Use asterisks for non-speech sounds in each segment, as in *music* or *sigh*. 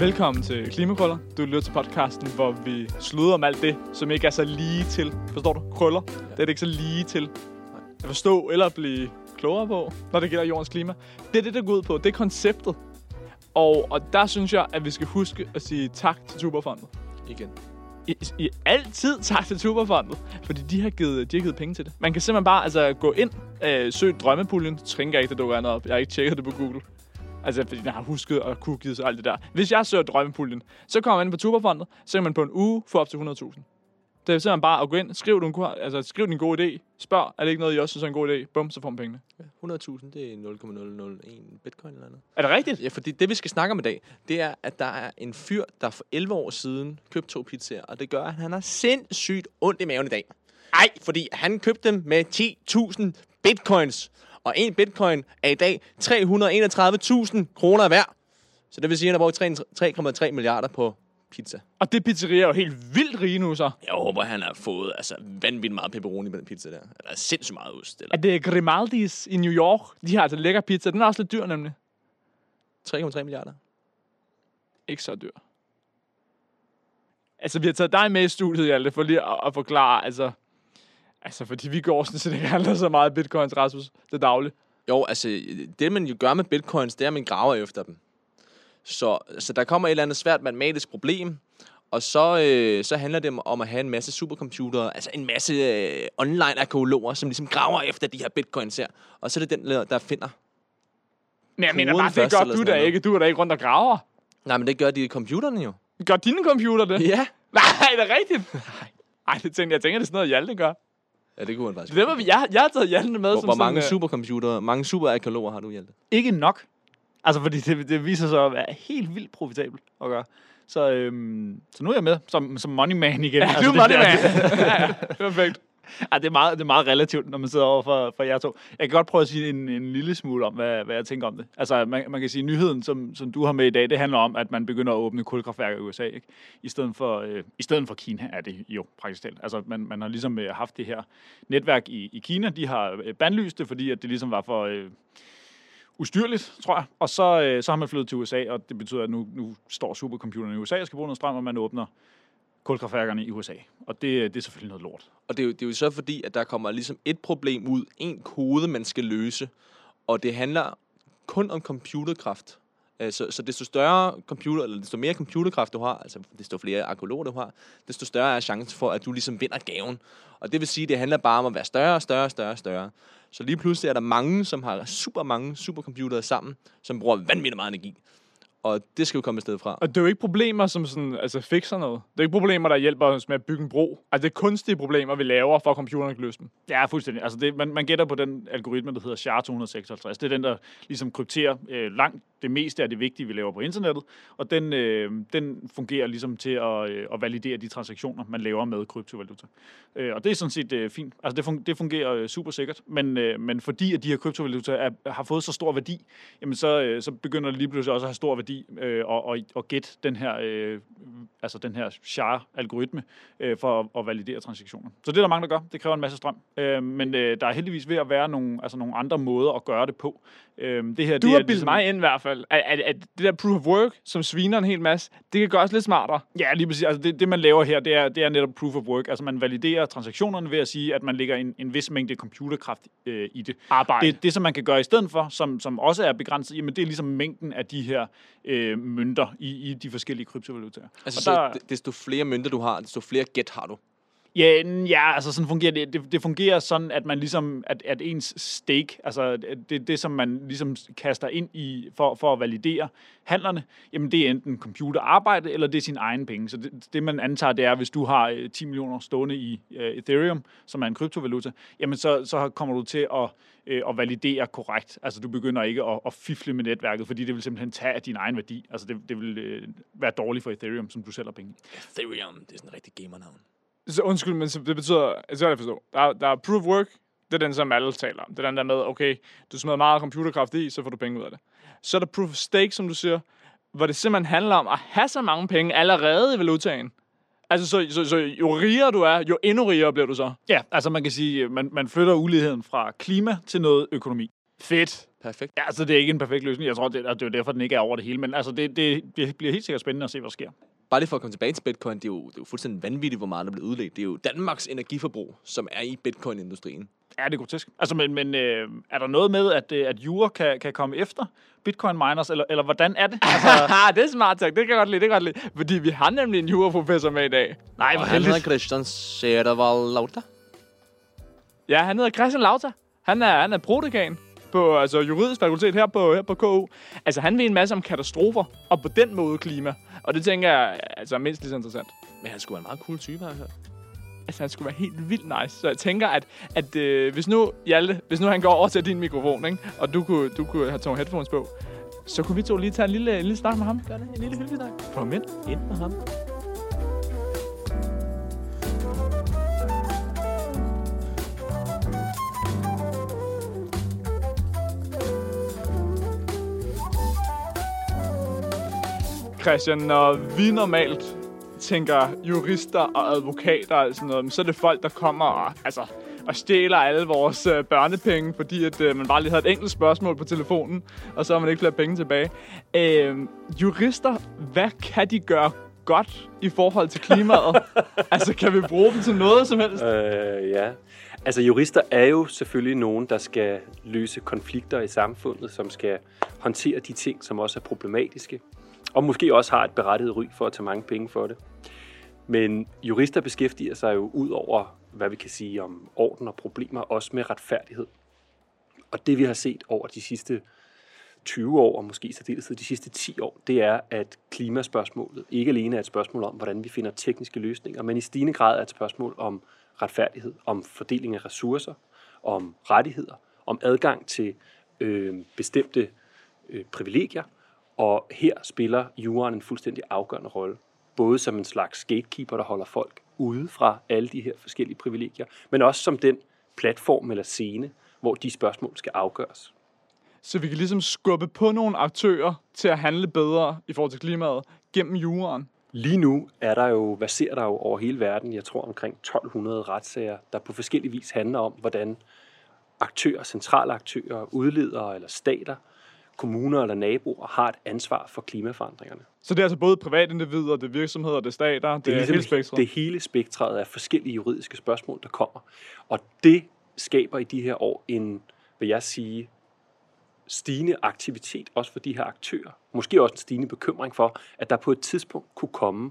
Velkommen til Klimakrøller. Du lytter til podcasten, hvor vi sluder om alt det, som ikke er så lige til. Forstår du? Krøller. Ja. Det er det ikke så lige til at forstå eller blive klogere på, når det gælder jordens klima. Det er det, der går ud på. Det er konceptet. Og, og der synes jeg, at vi skal huske at sige tak til Tuberfondet. Igen. I, I altid tak til Tuberfondet, fordi de har, givet, de har givet penge til det. Man kan simpelthen bare altså, gå ind, øh, søg drømmepuljen. Tænker ikke, det dukker andet op. Jeg har ikke tjekket det på Google. Altså, fordi den har husket og cookies og alt det der. Hvis jeg søger drømmepuljen, så kommer man ind på Tuberfondet, så kan man på en uge få op til 100.000. Det er simpelthen bare at gå ind, skriv, du, altså, skriv din gode idé, spørg, er det ikke noget, I også synes er en god idé? Bum, så får man pengene. Ja, 100.000, det er 0,001 bitcoin eller andet. Er det rigtigt? Ja, fordi det, vi skal snakke om i dag, det er, at der er en fyr, der for 11 år siden købte to pizzaer, og det gør, at han har sindssygt ondt i maven i dag. Ej, fordi han købte dem med 10.000 bitcoins, og en bitcoin er i dag 331.000 kroner værd. Så det vil sige, at han har brugt 3,3 milliarder på pizza. Og det pizzeria er jo helt vildt rige nu, så. Jeg håber, han har fået altså, vanvittigt meget pepperoni på den pizza der. Eller sindssygt meget ost. Eller Er det Grimaldi's i New York? De har altså lækker pizza. Den er også lidt dyr, nemlig. 3,3 milliarder. Ikke så dyr. Altså, vi har taget dig med i studiet, Hjalte, for lige at, at forklare, altså... Altså, fordi vi går sådan, så det ikke handler så meget bitcoins, Rasmus. Det er dagligt. Jo, altså, det man jo gør med bitcoins, det er, at man graver efter dem. Så, så der kommer et eller andet svært matematisk problem, og så, øh, så handler det om, at have en masse supercomputere, altså en masse øh, online-arkeologer, som ligesom graver efter de her bitcoins her. Og så er det den, der finder. Men jeg mener bare, det gør du da ikke. Du er da ikke rundt og graver. Nej, men det gør de computerne jo. Gør dine computer det? Ja. *laughs* Nej, er det rigtigt? *laughs* Nej, det tænker, jeg tænker, det er sådan noget, Hjalte gør. Ja, det kunne han faktisk. Det var, vi- jeg, jeg har taget Hjalte med Hvor, som hvor mange øh, supercomputere, mange superarkeologer har du, Hjalte? Ikke nok. Altså, fordi det, det viser sig at være helt vildt profitabelt at gøre. Så, øhm, så nu er jeg med som, som money man igen. Ja, altså, du er money man. *laughs* ja, ja, perfekt. Ja, det, er meget, det er meget relativt, når man sidder over for, for jer to. Jeg kan godt prøve at sige en, en lille smule om, hvad, hvad jeg tænker om det. Altså, man, man kan sige, at nyheden, som, som du har med i dag, det handler om, at man begynder at åbne kulkraftværker i USA. Ikke? I, stedet for, øh, I stedet for Kina er det jo praktisk talt. Altså, man, man har ligesom øh, haft det her netværk i, i Kina. De har øh, bandlyst det, fordi at det ligesom var for... Øh, ustyrligt, tror jeg. Og så, øh, så har man flyttet til USA, og det betyder, at nu, nu står supercomputeren i USA og skal bruge noget strøm, og man åbner kulkraftværkerne i USA. Og det, det er selvfølgelig noget lort. Og det er, jo, det er jo så fordi, at der kommer ligesom et problem ud, en kode, man skal løse, og det handler kun om computerkraft. Øh, så, så desto større computer, eller desto mere computerkraft du har, altså desto flere arkeologer du har, desto større er chancen for, at du ligesom vinder gaven. Og det vil sige, at det handler bare om at være større, og større, større, større. Så lige pludselig er der mange, som har super mange supercomputere sammen, som bruger vanvittigt meget energi. Og det skal jo komme et sted fra. Og det er jo ikke problemer, som sådan, altså fikser noget. Det er ikke problemer, der hjælper os med at bygge en bro. Altså, det er kunstige problemer, vi laver, for at computeren kan løse dem. Ja, fuldstændig. Altså det, man, man gætter på den algoritme, der hedder SHA-256. Det er den, der ligesom krypterer øh, langt det meste af det vigtige, vi laver på internettet. Og den, øh, den fungerer ligesom til at, øh, at validere de transaktioner, man laver med kryptovaluta. Øh, og det er sådan set øh, fint. Altså det, fun- det fungerer øh, super sikkert. Men, øh, men fordi at de her kryptovaluta er, har fået så stor værdi, jamen så, øh, så begynder det lige pludselig også at have stor værdi øh, og, og, og gætte den her, øh, altså den her SHA-algoritme øh, for at, at validere transaktioner. Så det er der mange, der gør. Det kræver en masse strøm. Øh, men øh, der er heldigvis ved at være nogle, altså nogle andre måder at gøre det på. Øh, det her, Du det har er bildet mig ind i hvert fald, at, at, at det der proof of work, som sviner en hel masse, det kan gøres lidt smartere. Ja, lige præcis. Altså det, det, man laver her, det er, det er netop proof of work. Altså man validerer transaktionerne ved at sige, at man lægger en, en vis mængde computerkraft øh, i det. Arbejde. Det, det, som man kan gøre i stedet for, som, som også er begrænset, jamen det er ligesom mængden af de her øh, mønter i, i de forskellige kryptovalutaer. Altså, Og så der- d- desto flere mønter du har, desto flere gæt har du. Ja, ja, altså sådan fungerer det. det. Det fungerer sådan, at man ligesom, at, at ens stake, altså det, det, som man ligesom kaster ind i for, for at validere handlerne, jamen det er enten computerarbejde, eller det er sin egen penge. Så det, det man antager, det er, hvis du har øh, 10 millioner stående i uh, Ethereum, som er en kryptovaluta, jamen så, så kommer du til at, og at validere korrekt. Altså du begynder ikke at, at fifle med netværket, fordi det vil simpelthen tage af din egen værdi. Altså det, det vil øh, være dårligt for Ethereum, som du sælger penge. Ethereum, det er sådan en rigtig gamernavn. Så undskyld, men så det betyder, altså jeg forstå, der, er- der er proof of work, det er den, som alle taler om. Det er den der med, okay, du smider meget computerkraft i, så får du penge ud af det. Så er der proof of stake, som du siger, hvor det simpelthen handler om at have så mange penge allerede i valutaen. Altså, så, så, så jo rigere du er, jo endnu rigere bliver du så. Ja, altså man kan sige, man, man flytter uligheden fra klima til noget økonomi. Fedt. Perfekt. Ja, altså det er ikke en perfekt løsning. Jeg tror, det, det er jo derfor, den ikke er over det hele. Men altså, det, det, det bliver helt sikkert spændende at se, hvad der sker. Bare lige for at komme tilbage til bitcoin, det er jo, det er jo fuldstændig vanvittigt, hvor meget der bliver udledt. Det er jo Danmarks energiforbrug, som er i bitcoin-industrien. Ja, det er grotesk. Altså, men, men øh, er der noget med, at, øh, at Jura kan, kan komme efter bitcoin miners, eller, eller hvordan er det? *laughs* Altså, *laughs* det er smart tak. Det kan jeg godt lide, det kan jeg godt lide. Fordi vi har nemlig en juraprofessor med i dag. nej, hvor han hedder Christian Sedervald Lauta. Ja, han hedder Christian Lauta. Han er, han er prodekan på altså, juridisk fakultet her på, her på KU. Altså, han ved en masse om katastrofer, og på den måde klima. Og det tænker jeg altså, er mindst lige så interessant. Men han skulle være en meget cool type, har jeg hørt. Altså, han skulle være helt vildt nice. Så jeg tænker, at, at øh, hvis nu, Hjalte, hvis nu han går over til din mikrofon, ikke? og du kunne, du kunne have taget headphones på, så kunne vi to lige tage en lille, en lille snak med ham. Gør det? En lille hyggelig snak. Kom ind. Ind med ham. Christian, når vi normalt tænker jurister og advokater og sådan noget, så er det folk, der kommer og, altså, og stjæler alle vores øh, børnepenge, fordi at, øh, man bare lige havde et enkelt spørgsmål på telefonen, og så har man ikke flere penge tilbage. Øh, jurister, hvad kan de gøre godt i forhold til klimaet? *laughs* altså, kan vi bruge dem til noget som helst? Øh, ja. Altså jurister er jo selvfølgelig nogen, der skal løse konflikter i samfundet, som skal håndtere de ting, som også er problematiske, og måske også har et berettiget ry for at tage mange penge for det. Men jurister beskæftiger sig jo ud over, hvad vi kan sige om orden og problemer, også med retfærdighed. Og det vi har set over de sidste 20 år, og måske i de sidste 10 år, det er, at klimaspørgsmålet ikke alene er et spørgsmål om, hvordan vi finder tekniske løsninger, men i stigende grad er et spørgsmål om retfærdighed, om fordeling af ressourcer, om rettigheder, om adgang til øh, bestemte øh, privilegier, og her spiller juraen en fuldstændig afgørende rolle. Både som en slags gatekeeper, der holder folk ude fra alle de her forskellige privilegier, men også som den platform eller scene, hvor de spørgsmål skal afgøres. Så vi kan ligesom skubbe på nogle aktører til at handle bedre i forhold til klimaet gennem juraen. Lige nu er der jo, hvad ser der jo over hele verden, jeg tror omkring 1200 retssager, der på forskellig vis handler om, hvordan aktører, centrale aktører, udledere eller stater, kommuner eller naboer har et ansvar for klimaforandringerne. Så det er altså både privatindivider, det er virksomheder, det er stater, det, det er ligesom hele spektret. det hele spektret af forskellige juridiske spørgsmål, der kommer. Og det skaber i de her år en, vil jeg sige, stigende aktivitet, også for de her aktører. Måske også en stigende bekymring for, at der på et tidspunkt kunne komme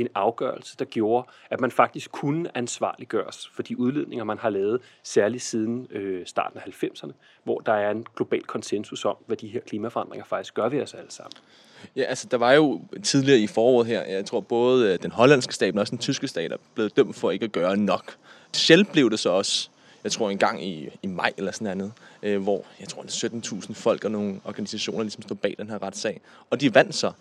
en afgørelse, der gjorde, at man faktisk kunne ansvarliggøres for de udledninger, man har lavet, særligt siden øh, starten af 90'erne, hvor der er en global konsensus om, hvad de her klimaforandringer faktisk gør ved os alle sammen. Ja, altså der var jo tidligere i foråret her, jeg tror både øh, den hollandske stat, men også den tyske stat er blevet dømt for ikke at gøre nok. Selv blev det så også, jeg tror en gang i, i maj eller sådan noget, øh, hvor jeg tror det 17.000 folk og nogle organisationer ligesom stod bag den her retssag. Og de vandt så.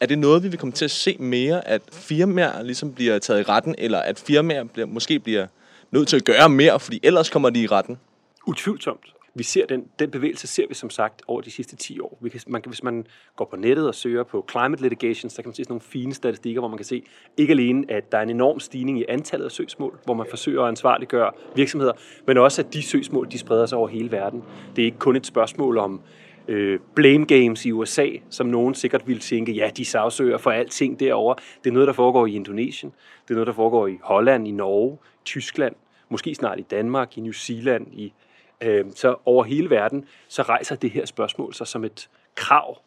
Er det noget, vi vil komme til at se mere, at firmaer ligesom bliver taget i retten, eller at firmaer bliver, måske bliver nødt til at gøre mere, fordi ellers kommer de i retten? Utvivlsomt. Vi ser den, den bevægelse ser vi som sagt over de sidste 10 år. Vi kan, man kan, hvis man går på nettet og søger på climate litigation, så kan man se sådan nogle fine statistikker, hvor man kan se ikke alene, at der er en enorm stigning i antallet af søgsmål, hvor man forsøger at ansvarliggøre virksomheder, men også at de søgsmål, de spreder sig over hele verden. Det er ikke kun et spørgsmål om øh, blame games i USA, som nogen sikkert ville tænke, ja, de sagsøger for alting derovre. Det er noget, der foregår i Indonesien. Det er noget, der foregår i Holland, i Norge, Tyskland, måske snart i Danmark, i New Zealand, i Øh, Så over hele verden, så rejser det her spørgsmål sig som et krav,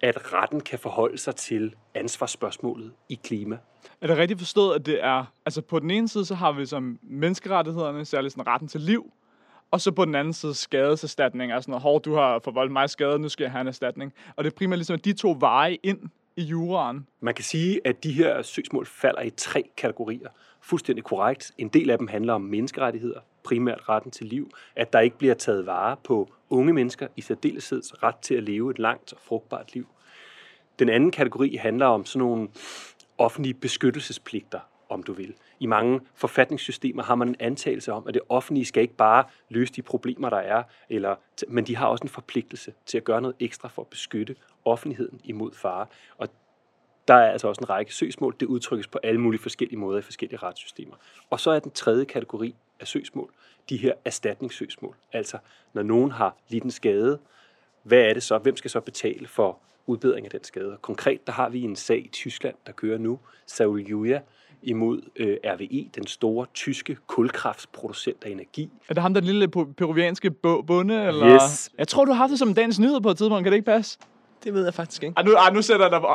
at retten kan forholde sig til ansvarsspørgsmålet i klima. Er det rigtigt forstået, at det er... Altså på den ene side, så har vi som menneskerettighederne, særligt sådan retten til liv, og så på den anden side skadeserstatning. Altså noget, hov, du har forvoldt mig skade, nu skal jeg have en erstatning. Og det er primært ligesom de to veje ind i juraen. Man kan sige, at de her søgsmål falder i tre kategorier. Fuldstændig korrekt. En del af dem handler om menneskerettigheder, primært retten til liv, at der ikke bliver taget vare på unge mennesker i særdeleshed ret til at leve et langt og frugtbart liv. Den anden kategori handler om sådan nogle offentlige beskyttelsespligter, om du vil. I mange forfatningssystemer har man en antagelse om, at det offentlige skal ikke bare løse de problemer, der er, eller, men de har også en forpligtelse til at gøre noget ekstra for at beskytte offentligheden imod fare. Og der er altså også en række søgsmål. Det udtrykkes på alle mulige forskellige måder i forskellige retssystemer. Og så er den tredje kategori af søgsmål, de her erstatningssøgsmål. Altså, når nogen har lidt en skade, hvad er det så? Hvem skal så betale for udbedring af den skade? Konkret, der har vi en sag i Tyskland, der kører nu, Saul Julia, imod øh, RWE, den store tyske kulkraftsproducent af energi. Er det ham, der lille peruvianske bo- bonde? Eller? Yes. Jeg tror, du har haft det som dagens nyhed på et tidspunkt. Kan det ikke passe? Det ved jeg faktisk ikke. Ej, nu, ej, nu sætter jeg dig på.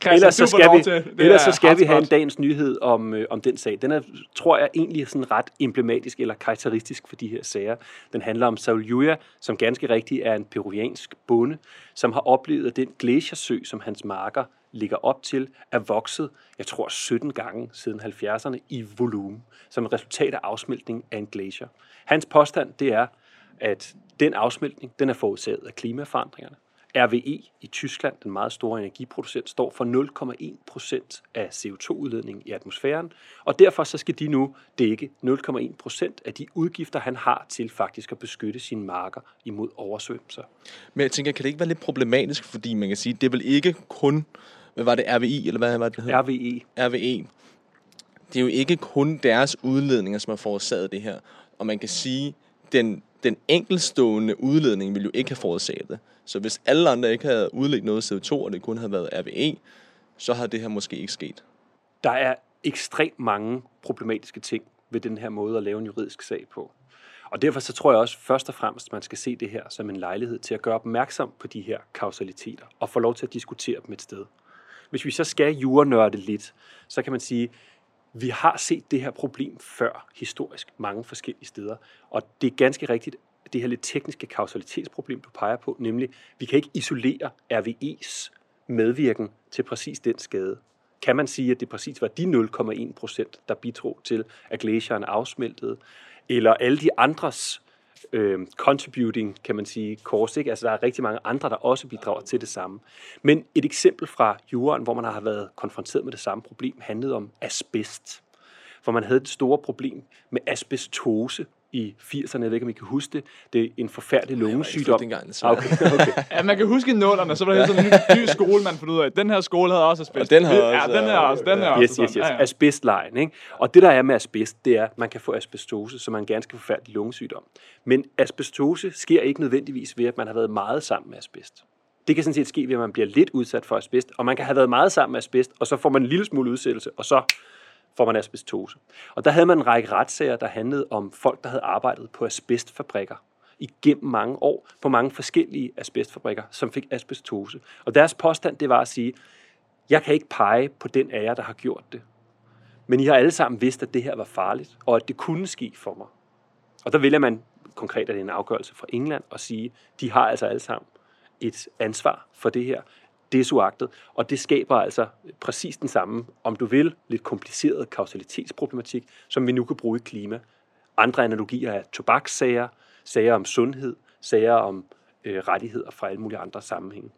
Christian, Ellers så skal, vi, til. Det ellers er så skal vi have en dagens nyhed om, øh, om den sag. Den er, tror jeg, egentlig sådan ret emblematisk eller karakteristisk for de her sager. Den handler om Saul Julia, som ganske rigtigt er en peruviansk bonde, som har oplevet, at den glaciersø, som hans marker ligger op til, er vokset, jeg tror, 17 gange siden 70'erne i volumen, som et resultat af afsmeltning af en glacier. Hans påstand, det er, at den afsmeltning, den er forårsaget af klimaforandringerne. RWE i Tyskland, den meget store energiproducent, står for 0,1 procent af CO2-udledningen i atmosfæren, og derfor så skal de nu dække 0,1 procent af de udgifter, han har til faktisk at beskytte sine marker imod oversvømmelser. Men jeg tænker, kan det ikke være lidt problematisk, fordi man kan sige, det er vel ikke kun, hvad var det, RVI, eller hvad var det, det? RWE, RVE. Det er jo ikke kun deres udledninger, som har forårsaget det her. Og man kan sige, den, den enkeltstående udledning vil jo ikke have forårsaget det. Så hvis alle andre ikke havde udledt noget CO2, og det kun havde været RVE, så havde det her måske ikke sket. der er ekstremt mange problematiske ting ved den her måde at lave en juridisk sag på. Og derfor så tror jeg også først og fremmest, at man skal se det her som en lejlighed til at gøre opmærksom på de her kausaliteter og få lov til at diskutere dem et sted. Hvis vi så skal jurenørde lidt, så kan man sige, vi har set det her problem før historisk mange forskellige steder. Og det er ganske rigtigt, det her lidt tekniske kausalitetsproblem, du peger på, nemlig, vi kan ikke isolere RVE's medvirken til præcis den skade. Kan man sige, at det præcis var de 0,1 procent, der bidrog til, at glacieren afsmeltede, eller alle de andres øh, contributing, kan man sige, course, ikke? Altså, der er rigtig mange andre, der også bidrager til det samme. Men et eksempel fra jorden, hvor man har været konfronteret med det samme problem, handlede om asbest. Hvor man havde et store problem med asbestose i 80'erne. Jeg ved ikke, om I kan huske det. Det er en forfærdelig lungesygdom. dengang, Ah, desværre. okay, okay. *laughs* Ja, man kan huske nullerne, så var der sådan en ny, ny skole, man fandt ud af. Den her skole havde også asbest. Og den havde ja, også, den her ja, også, den her også. Yes, yes, yes. Ja, ja. Asbestlejen, ikke? Og det, der er med asbest, det er, at man kan få asbestose, som er en ganske forfærdelig lungesygdom. Men asbestose sker ikke nødvendigvis ved, at man har været meget sammen med asbest. Det kan sådan set ske ved, at man bliver lidt udsat for asbest, og man kan have været meget sammen med asbest, og så får man en lille smule udsættelse, og så får man asbestose. Og der havde man en række retssager, der handlede om folk, der havde arbejdet på asbestfabrikker igennem mange år på mange forskellige asbestfabrikker, som fik asbestose. Og deres påstand, det var at sige, jeg kan ikke pege på den af jer, der har gjort det. Men I har alle sammen vidst, at det her var farligt, og at det kunne ske for mig. Og der vælger man, konkret at det en afgørelse fra England, og sige, de har altså alle sammen et ansvar for det her, desuagtet, og det skaber altså præcis den samme, om du vil, lidt kompliceret kausalitetsproblematik, som vi nu kan bruge i klima. Andre analogier er tobakssager, sager om sundhed, sager om øh, rettigheder fra alle mulige andre sammenhænge.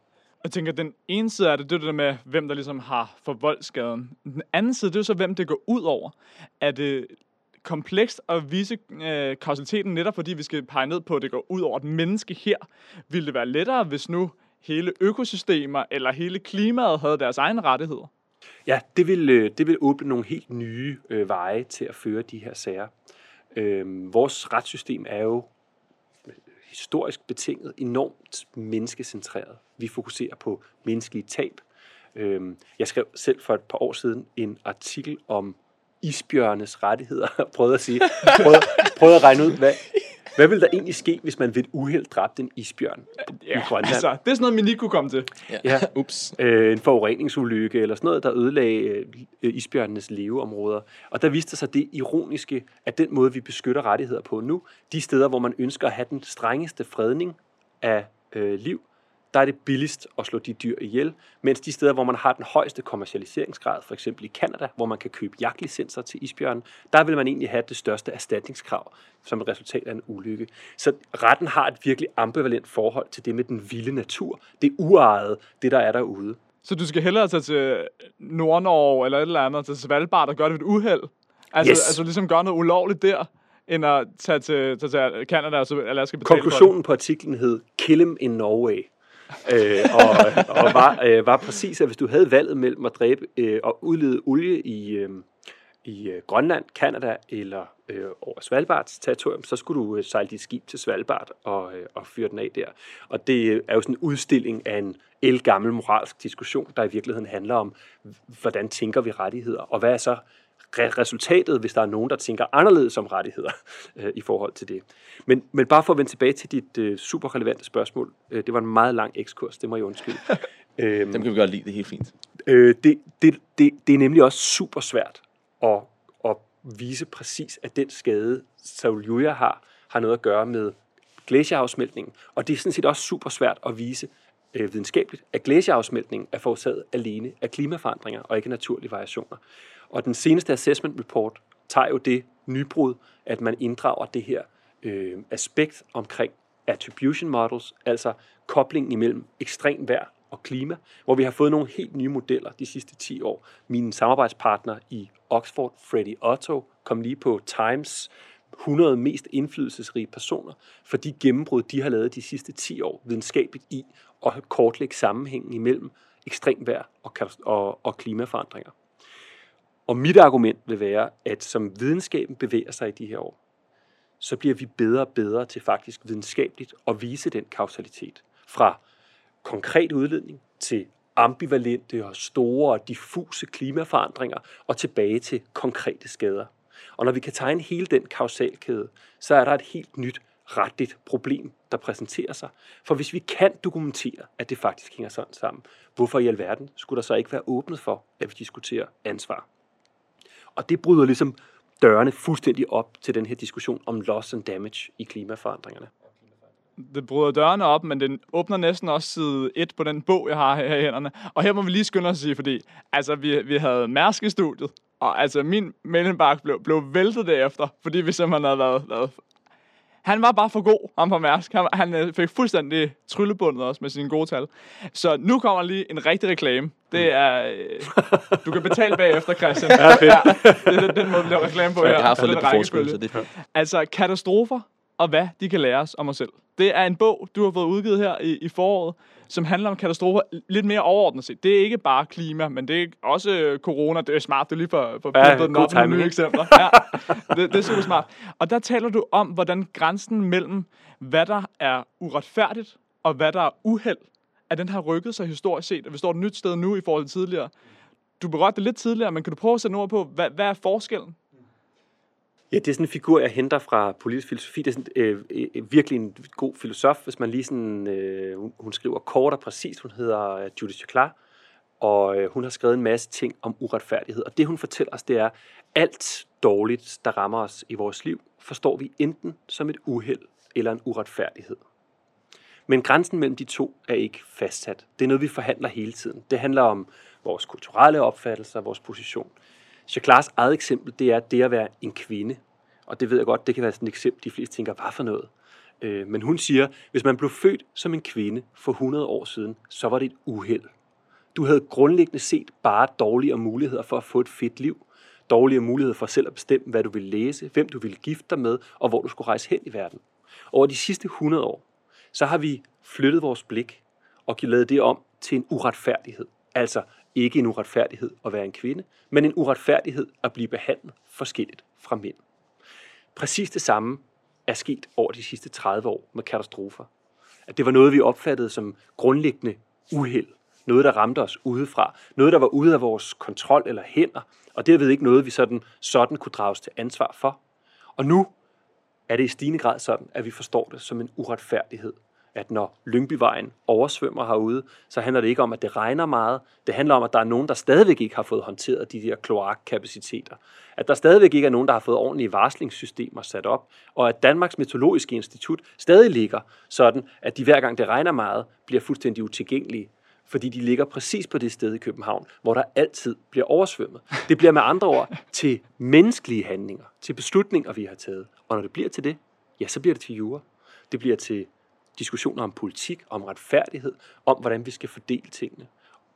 Jeg tænker, den ene side er det, det er det der med, hvem der ligesom har forvoldt skaden. Den anden side, det er så, hvem det går ud over. Er det komplekst at vise øh, kausaliteten netop fordi vi skal pege ned på, at det går ud over et menneske her. Ville det være lettere, hvis nu hele økosystemer eller hele klimaet havde deres egne rettigheder? Ja, det vil, øh, det vil åbne nogle helt nye øh, veje til at føre de her sager. Øh, vores retssystem er jo historisk betinget enormt menneskecentreret. Vi fokuserer på menneskelige tab. Øh, jeg skrev selv for et par år siden en artikel om isbjørnes rettigheder. *laughs* prøvede at sige, prøvede, prøvede at regne ud, hvad, hvad vil der egentlig ske, hvis man ved et uheld dræbte en isbjørn i Grønland? altså, det er sådan noget, man lige kunne komme til. Ja. *laughs* Ups. øh, en forureningsulykke eller sådan noget, der ødelagde øh, isbjørnenes leveområder. Og der viste sig det ironiske, at den måde, vi beskytter rettigheder på nu, de steder, hvor man ønsker at have den strengeste fredning af øh, liv, der er det billigst at slå de dyr ihjel, mens de steder, hvor man har den højeste kommercialiseringsgrad, for eksempel i Kanada, hvor man kan købe jagtlicenser til isbjørnen, der vil man egentlig have det største erstatningskrav som et resultat af en ulykke. Så retten har et virkelig ambivalent forhold til det med den vilde natur, det uejede, det der er derude. Så du skal hellere tage til Nord-Norge eller et eller andet, til Svalbard og gøre det ved et uheld? Altså, Yes. altså ligesom gøre noget ulovligt der, end at tage til, tage til Canada og så Alaska betale? Konklusionen på artiklen hed Kill him in Norway. *laughs* øh, og, og var, øh, var præcis, at hvis du havde valget mellem at dræbe øh, og udlede olie i, øh, i øh, Grønland, Kanada eller øh, over Svalbards territorium, så skulle du øh, sejle dit skib til Svalbard og, øh, og fyre den af der. Og det øh, er jo sådan en udstilling af en elgammel moralsk diskussion, der i virkeligheden handler om, hvordan tænker vi rettigheder, og hvad er så resultatet, hvis der er nogen, der tænker anderledes om rettigheder øh, i forhold til det. Men, men bare for at vende tilbage til dit øh, super relevante spørgsmål. Øh, det var en meget lang ekskurs, det må jeg undskylde. *laughs* øhm, Dem kan vi godt lide, det er helt fint. Øh, det, det, det, det er nemlig også super svært at, at vise præcis, at den skade, Sauljuja har, har noget at gøre med glacierafsmeltningen. Og det er sådan set også super svært at vise øh, videnskabeligt, at glacierafsmeltningen er forårsaget alene af klimaforandringer og ikke naturlige variationer. Og den seneste assessment report tager jo det nybrud, at man inddrager det her øh, aspekt omkring attribution models, altså koblingen imellem ekstrem vejr og klima, hvor vi har fået nogle helt nye modeller de sidste 10 år. Min samarbejdspartner i Oxford, Freddie Otto, kom lige på Times 100 mest indflydelsesrige personer for de gennembrud, de har lavet de sidste 10 år videnskabeligt i at kortlægge sammenhængen imellem ekstrem vejr og, og, og klimaforandringer. Og mit argument vil være, at som videnskaben bevæger sig i de her år, så bliver vi bedre og bedre til faktisk videnskabeligt at vise den kausalitet. Fra konkret udledning til ambivalente og store og diffuse klimaforandringer og tilbage til konkrete skader. Og når vi kan tegne hele den kausalkæde, så er der et helt nyt retligt problem, der præsenterer sig. For hvis vi kan dokumentere, at det faktisk hænger sådan sammen, hvorfor i alverden skulle der så ikke være åbnet for, at vi diskuterer ansvar? Og det bryder ligesom dørene fuldstændig op til den her diskussion om loss and damage i klimaforandringerne. Det bryder dørene op, men den åbner næsten også side 1 på den bog, jeg har her i hænderne. Og her må vi lige skynde os at sige, fordi altså, vi, vi havde Mærsk i studiet, og altså min mellembark blev, blev væltet derefter, fordi vi simpelthen havde været, været han var bare for god, ham på Mærsk. Han, han øh, fik fuldstændig tryllebundet også med sine gode tal. Så nu kommer lige en rigtig reklame. Det er... Øh, du kan betale bagefter, Christian. *laughs* Ja, fedt. ja, det er den måde, vi laver reklame på her. Jeg har fået lidt på forskud, så det Altså, katastrofer og hvad de kan lære os om os selv. Det er en bog, du har fået udgivet her i, i foråret, som handler om katastrofer lidt mere overordnet set. Det er ikke bare klima, men det er også øh, corona. Det er smart, du lige får, får ja, den op med nye eksempler. Ja, det, det er super smart. Og der taler du om, hvordan grænsen mellem, hvad der er uretfærdigt og hvad der er uheld, at den har rykket sig historisk set, og vi står et nyt sted nu i forhold til tidligere. Du berørte det lidt tidligere, men kan du prøve at sætte ord på, hvad, hvad er forskellen? Ja, det er sådan en figur, jeg henter fra politisk filosofi. Det er sådan, øh, øh, virkelig en god filosof, hvis man lige sådan, øh, hun, hun skriver kort og præcist. Hun hedder øh, Judith Chaklar, og øh, hun har skrevet en masse ting om uretfærdighed. Og det, hun fortæller os, det er, alt dårligt, der rammer os i vores liv, forstår vi enten som et uheld eller en uretfærdighed. Men grænsen mellem de to er ikke fastsat. Det er noget, vi forhandler hele tiden. Det handler om vores kulturelle opfattelser, vores position. Chaklars eget eksempel, det er det at være en kvinde. Og det ved jeg godt, det kan være sådan et eksempel, de fleste tænker, hvad for noget? Øh, men hun siger, hvis man blev født som en kvinde for 100 år siden, så var det et uheld. Du havde grundlæggende set bare dårligere muligheder for at få et fedt liv. Dårligere muligheder for selv at bestemme, hvad du ville læse, hvem du ville gifte dig med, og hvor du skulle rejse hen i verden. Over de sidste 100 år, så har vi flyttet vores blik og lavet det om til en uretfærdighed. Altså, ikke en uretfærdighed at være en kvinde, men en uretfærdighed at blive behandlet forskelligt fra mænd. Præcis det samme er sket over de sidste 30 år med katastrofer. At det var noget, vi opfattede som grundlæggende uheld. Noget, der ramte os udefra. Noget, der var ude af vores kontrol eller hænder. Og derved ikke noget, vi sådan, sådan kunne drages til ansvar for. Og nu er det i stigende grad sådan, at vi forstår det som en uretfærdighed at når Lyngbyvejen oversvømmer herude, så handler det ikke om, at det regner meget. Det handler om, at der er nogen, der stadigvæk ikke har fået håndteret de der kloakkapaciteter. At der stadigvæk ikke er nogen, der har fået ordentlige varslingssystemer sat op. Og at Danmarks Meteorologiske Institut stadig ligger sådan, at de hver gang det regner meget, bliver fuldstændig utilgængelige fordi de ligger præcis på det sted i København, hvor der altid bliver oversvømmet. Det bliver med andre ord til menneskelige handlinger, til beslutninger, vi har taget. Og når det bliver til det, ja, så bliver det til jura. Det bliver til diskussioner om politik, om retfærdighed, om hvordan vi skal fordele tingene.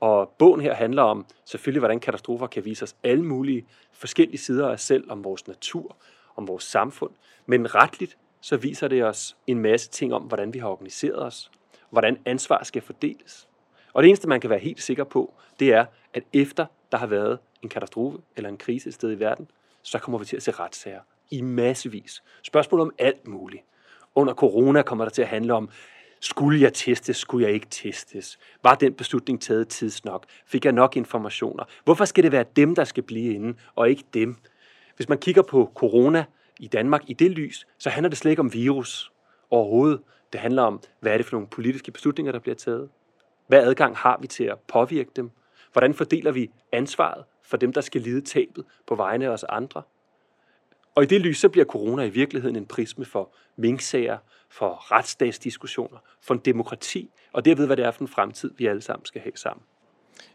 Og bogen her handler om selvfølgelig, hvordan katastrofer kan vise os alle mulige forskellige sider af os selv, om vores natur, om vores samfund. Men retligt, så viser det os en masse ting om, hvordan vi har organiseret os, hvordan ansvar skal fordeles. Og det eneste, man kan være helt sikker på, det er, at efter der har været en katastrofe eller en krise et sted i verden, så kommer vi til at se retssager i massevis. Spørgsmål om alt muligt. Under corona kommer der til at handle om, skulle jeg testes, skulle jeg ikke testes? Var den beslutning taget tidsnok? Fik jeg nok informationer? Hvorfor skal det være dem, der skal blive inde, og ikke dem? Hvis man kigger på corona i Danmark i det lys, så handler det slet ikke om virus overhovedet. Det handler om, hvad er det for nogle politiske beslutninger, der bliver taget? Hvad adgang har vi til at påvirke dem? Hvordan fordeler vi ansvaret for dem, der skal lide tabet på vegne af os andre? Og i det lys, så bliver corona i virkeligheden en prisme for minksager, for retsstatsdiskussioner, for en demokrati, og derved, hvad det er for en fremtid, vi alle sammen skal have sammen.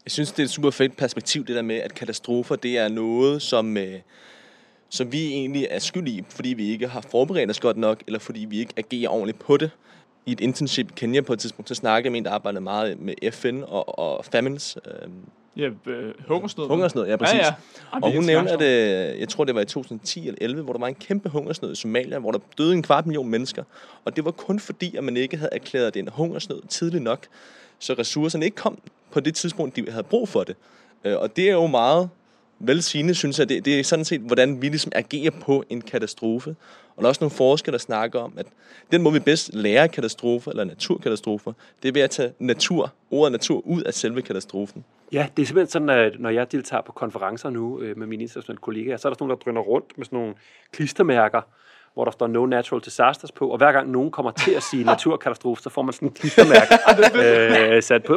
Jeg synes, det er et super fedt perspektiv, det der med, at katastrofer, det er noget, som, øh, som vi egentlig er skyld i, fordi vi ikke har forberedt os godt nok, eller fordi vi ikke agerer ordentligt på det. I et internship i Kenya på et tidspunkt, så snakkede jeg med en, der arbejdede meget med FN og, og famines, øh, Ja, øh, hungersnød. hungersnød, ja præcis. Ja, ja. Ej, Og hun er skræmt. at øh, jeg tror, det var i 2010 eller 11, hvor der var en kæmpe hungersnød i Somalia, hvor der døde en kvart million mennesker. Og det var kun fordi, at man ikke havde erklæret det en hungersnød tidligt nok, så ressourcerne ikke kom på det tidspunkt, de havde brug for det. Øh, Og det er jo meget velsigende, synes jeg. Det, det er sådan set, hvordan vi ligesom agerer på en katastrofe. Og der er også nogle forskere, der snakker om, at den måde, vi bedst lærer katastrofer eller naturkatastrofer, det er ved at tage natur, ordet natur, ud af selve katastrofen. Ja, det er simpelthen sådan, at når jeg deltager på konferencer nu øh, med mine internationale kollegaer, så er der sådan nogle, der drøner rundt med sådan nogle klistermærker, hvor der står no natural disasters på, og hver gang nogen kommer til at sige *laughs* naturkatastrofe, så får man sådan en klistermærke *laughs* øh, sat på.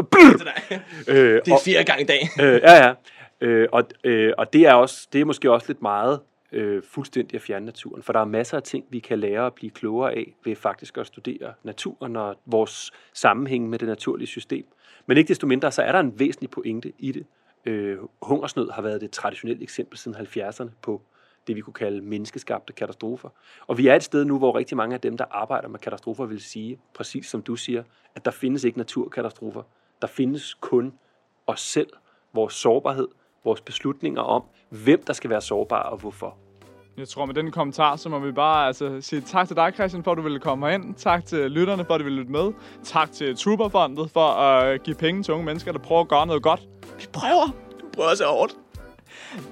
Øh, Det er fire gange i dag. Øh, ja, ja. Øh, og, øh, og det er, også, det er måske også lidt meget øh, fuldstændig at fjerne naturen, for der er masser af ting, vi kan lære og blive klogere af ved faktisk at studere naturen og vores sammenhæng med det naturlige system. Men ikke desto mindre, så er der en væsentlig pointe i det. Øh, hungersnød har været det traditionelle eksempel siden 70'erne på det, vi kunne kalde menneskeskabte katastrofer. Og vi er et sted nu, hvor rigtig mange af dem, der arbejder med katastrofer, vil sige, præcis som du siger, at der findes ikke naturkatastrofer. Der findes kun os selv, vores sårbarhed, vores beslutninger om, hvem der skal være sårbar og hvorfor. Jeg tror, med den kommentar, så må vi bare altså, sige tak til dig, Christian, for at du ville komme herind. Tak til lytterne, for at de ville lytte med. Tak til Trooperfondet for at give penge til unge mennesker, der prøver at gøre noget godt. Vi prøver! Du prøver så hårdt.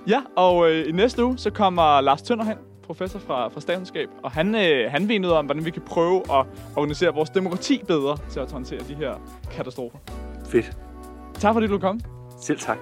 Ja, og øh, i næste uge, så kommer Lars Tønder hen, professor fra, fra statskundskab, og han, øh, han ved noget om, hvordan vi kan prøve at organisere vores demokrati bedre til at håndtere de her katastrofer. Fedt. Tak fordi du kom. Selv tak.